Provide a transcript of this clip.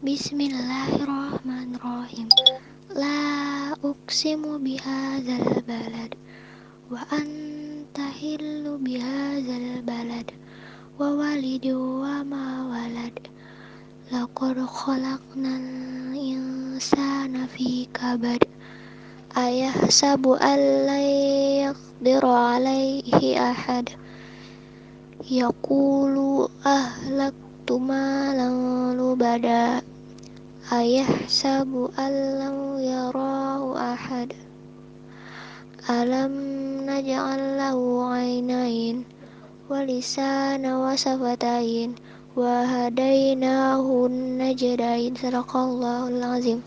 Bismillahirrahmanirrahim. La uqsimu bihadzal balad wa anta hillu bihadzal balad wa walidu wa ma walad. Laqad khalaqnal insana fi kabad. Ayahsabu an la yaqdiru alaihi ahad. Yaqulu ahlaktu malan lubada. Ayahsabu an lam yarahu ahad. Alam naj'al lahu 'ainain wa lisanan wa shafatain wa hadainahu najdain. Sadaqallahul azim.